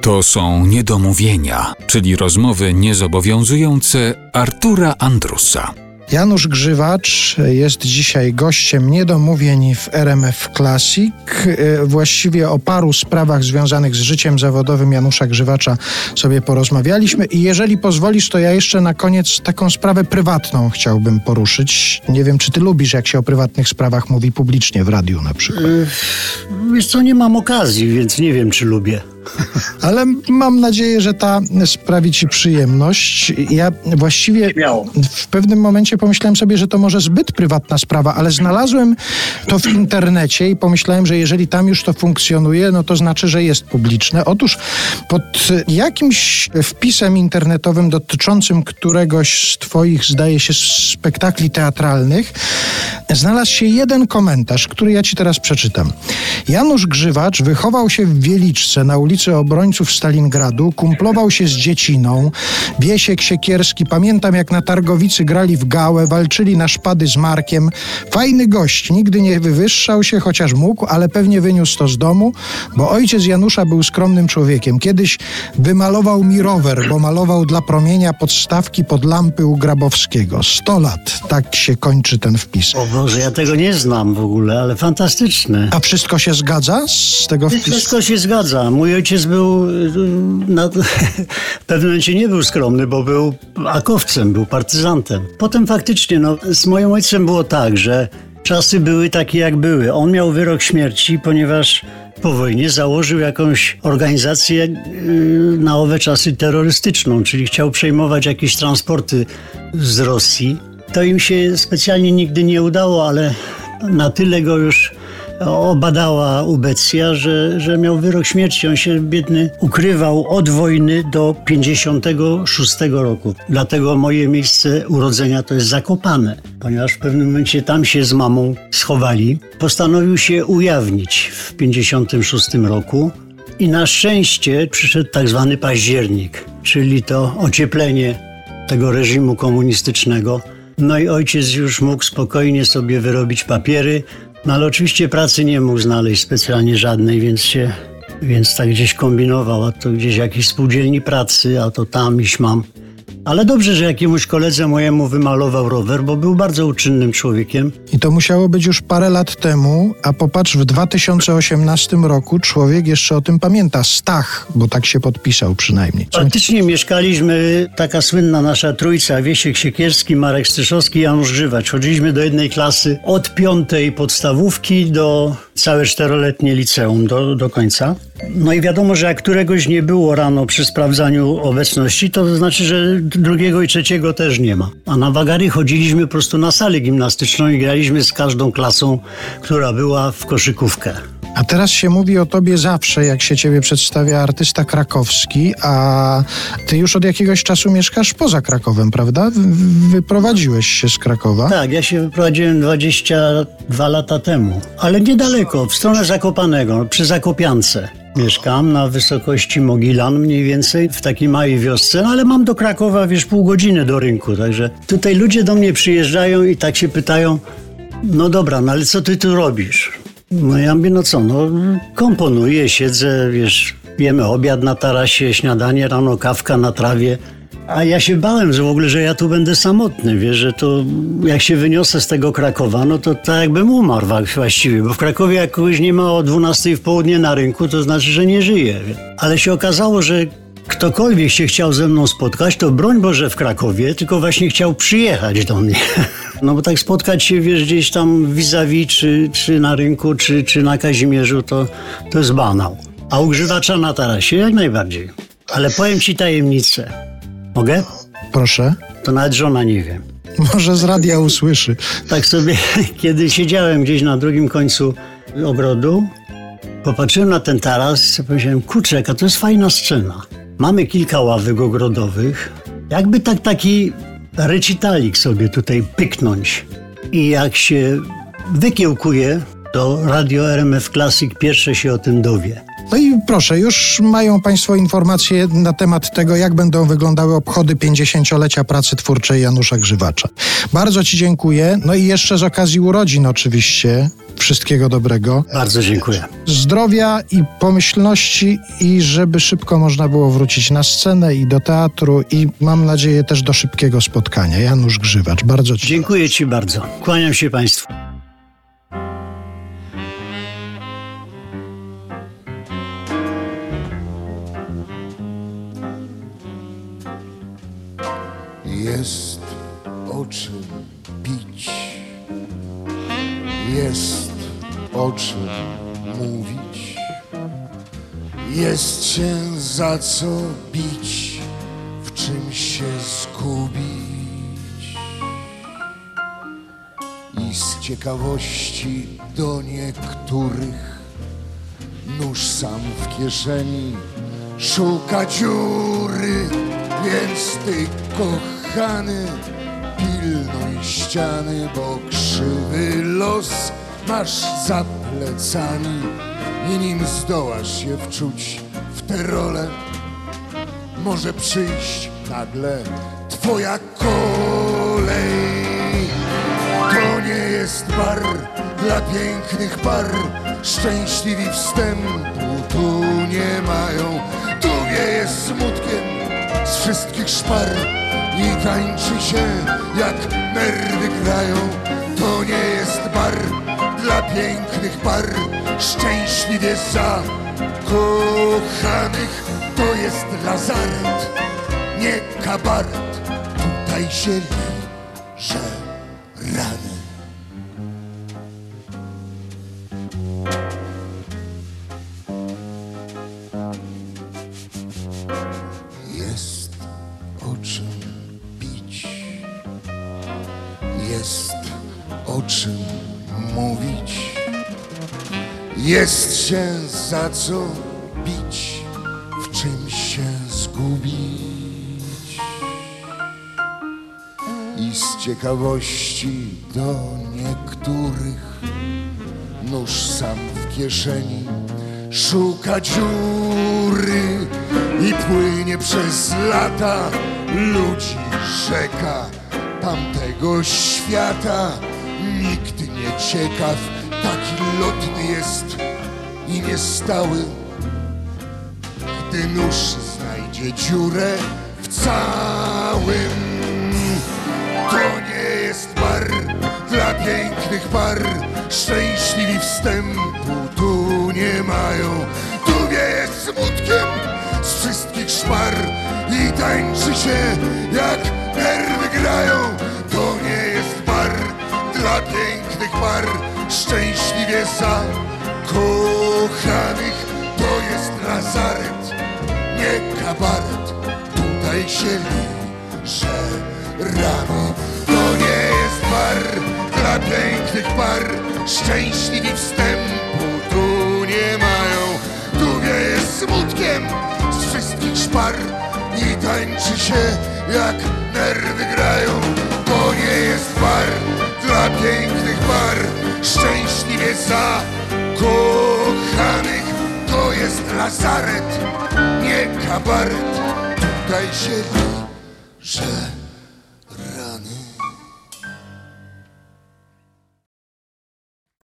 To są niedomówienia, czyli rozmowy niezobowiązujące Artura Andrusa. Janusz Grzywacz jest dzisiaj gościem niedomówień w RMF Classic. E, właściwie o paru sprawach związanych z życiem zawodowym Janusza Grzywacza sobie porozmawialiśmy i jeżeli pozwolisz, to ja jeszcze na koniec taką sprawę prywatną chciałbym poruszyć. Nie wiem, czy ty lubisz, jak się o prywatnych sprawach mówi publicznie w radiu na przykład. Wiesz co, nie mam okazji, więc nie wiem, czy lubię. Ale mam nadzieję, że ta sprawi ci przyjemność. Ja właściwie w pewnym momencie pomyślałem sobie, że to może zbyt prywatna sprawa, ale znalazłem to w internecie i pomyślałem, że jeżeli tam już to funkcjonuje, no to znaczy, że jest publiczne. Otóż pod jakimś wpisem internetowym dotyczącym któregoś z twoich, zdaje się, spektakli teatralnych, znalazł się jeden komentarz, który ja ci teraz przeczytam. Janusz Grzywacz wychował się w Wieliczce na ulicy Obrońców Stalingradu, kumplował się z dzieciną, Wiesiek Siekierski, pamiętam jak na Targowicy grali w gałę, walczyli na szpady z Markiem. Fajny gość, nigdy nie wywyższał się, chociaż mógł, ale pewnie wyniósł to z domu, bo ojciec Janusza był skromnym człowiekiem. Kiedyś wymalował mi rower, bo malował dla promienia podstawki pod lampy u Grabowskiego. 100 lat, tak się kończy ten wpis. O Boże, ja tego nie znam w ogóle, ale fantastyczne. A wszystko się zgadza z tego wpisu? Wszystko się zgadza. Mój ojciec był, y, na, w pewnym momencie nie był skromny, bo był akowcem, był partyzantem. Potem faktycznie, no, z moim ojcem było tak, że czasy były takie jak były. On miał wyrok śmierci, ponieważ po wojnie założył jakąś organizację y, na owe czasy terrorystyczną, czyli chciał przejmować jakieś transporty z Rosji. To im się specjalnie nigdy nie udało, ale na tyle go już obadała ubecja, że, że miał wyrok śmierci. On się biedny ukrywał od wojny do 56 roku. Dlatego moje miejsce urodzenia to jest Zakopane, ponieważ w pewnym momencie tam się z mamą schowali. Postanowił się ujawnić w 56 roku. I na szczęście przyszedł tak zwany październik, czyli to ocieplenie tego reżimu komunistycznego. No i ojciec już mógł spokojnie sobie wyrobić papiery, no ale oczywiście pracy nie mógł znaleźć specjalnie żadnej, więc się, więc tak gdzieś kombinował, a to gdzieś jakiś spółdzielni pracy, a to tam iść mam. Ale dobrze, że jakiemuś koledze mojemu wymalował rower, bo był bardzo uczynnym człowiekiem. I to musiało być już parę lat temu, a popatrz, w 2018 roku człowiek jeszcze o tym pamięta. Stach, bo tak się podpisał przynajmniej. Co? Faktycznie mieszkaliśmy, taka słynna nasza trójca, Wiesiek Siekierski, Marek Styszowski, Janusz Żywacz. Chodziliśmy do jednej klasy od piątej podstawówki do całe czteroletnie liceum, do, do końca. No i wiadomo, że jak któregoś nie było rano przy sprawdzaniu obecności, to znaczy, że drugiego i trzeciego też nie ma. A na wagary chodziliśmy po prostu na salę gimnastyczną i graliśmy z każdą klasą, która była w koszykówkę. A teraz się mówi o tobie zawsze, jak się ciebie przedstawia artysta krakowski, a ty już od jakiegoś czasu mieszkasz poza Krakowem, prawda? Wy- Wyprowadziłeś się z Krakowa. Tak, ja się wyprowadziłem 22 lata temu, ale niedaleko, w stronę Zakopanego, przy Zakopiance. Mieszkam na wysokości Mogilan mniej więcej, w takiej małej wiosce, no ale mam do Krakowa, wiesz, pół godziny do rynku, także tutaj ludzie do mnie przyjeżdżają i tak się pytają, no dobra, no ale co ty tu robisz? No ja mówię, no co, no komponuję, siedzę, wiesz, jemy obiad na tarasie, śniadanie, rano kawka na trawie. A ja się bałem, że w ogóle, że ja tu będę samotny, wiesz, że to jak się wyniosę z tego Krakowa, no to tak jakbym umarł właściwie, bo w Krakowie jak kogoś nie ma o 12 w południe na rynku, to znaczy, że nie żyje. Ale się okazało, że ktokolwiek się chciał ze mną spotkać, to broń Boże w Krakowie, tylko właśnie chciał przyjechać do mnie. No bo tak spotkać się, wiesz, gdzieś tam vis-a-vis, czy, czy na rynku, czy, czy na Kazimierzu, to, to jest banał. A ugrzywacza na tarasie jak najbardziej. Ale powiem ci tajemnicę. Mogę? Proszę. To nawet żona nie wie. Może z radia usłyszy. Tak sobie, kiedy siedziałem gdzieś na drugim końcu ogrodu, popatrzyłem na ten taras i powiedziałem, kurczę, jaka to jest fajna scena. Mamy kilka ławek ogrodowych. Jakby tak taki recitalik sobie tutaj pyknąć. I jak się wykiełkuje, to radio RMF Classic pierwsze się o tym dowie. No i proszę, już mają Państwo informacje na temat tego, jak będą wyglądały obchody 50-lecia pracy twórczej Janusza Grzywacza. Bardzo Ci dziękuję. No i jeszcze z okazji urodzin oczywiście. Wszystkiego dobrego. Bardzo dziękuję. Zdrowia i pomyślności i żeby szybko można było wrócić na scenę i do teatru i mam nadzieję też do szybkiego spotkania. Janusz Grzywacz, bardzo Ci Dziękuję Ci bardzo. Kłaniam się Państwu. O czym mówić, jest się za co bić, w czym się zgubić. I z ciekawości do niektórych nóż sam w kieszeni szuka dziury, więc ty kochany pilnuj ściany, bo krzywy los masz za plecami i nim zdołasz się wczuć w tę rolę, może przyjść nagle twoja kolej. To nie jest bar dla pięknych par. Szczęśliwi wstępu tu nie mają. Tu wieje smutkiem z wszystkich szpar i tańczy się jak nerwy grają. To nie jest bar dla pięknych par. Szczęśliwie za kochanych to jest lazaret, nie kabaret. Tutaj się liże rany. Jest o czym pić, jest o czym mówić, jest się za co bić, w czym się zgubić. I z ciekawości do niektórych nóż sam w kieszeni szuka dziury i płynie przez lata ludzi rzeka tamtego świata. Nie ciekaw, taki lotny jest i niestały, gdy nóż znajdzie dziurę w całym. To nie jest bar dla pięknych par. Szczęśliwi wstępu tu nie mają. Tu wieje smutkiem z wszystkich szpar i tańczy się jak nerwy grają. Par. Szczęśliwie za kochanych to jest lazaret, nie kabaret. Tutaj się liże rano. To nie jest bar dla pięknych par. Szczęśliwi wstępu tu nie mają. Tu wieje smutkiem z wszystkich szpar i tańczy się jak nerwy grają. To nie jest bar dla pięknych par. Szczęśliwie za kochanych to jest lazaret, nie kabaret. Tutaj się liże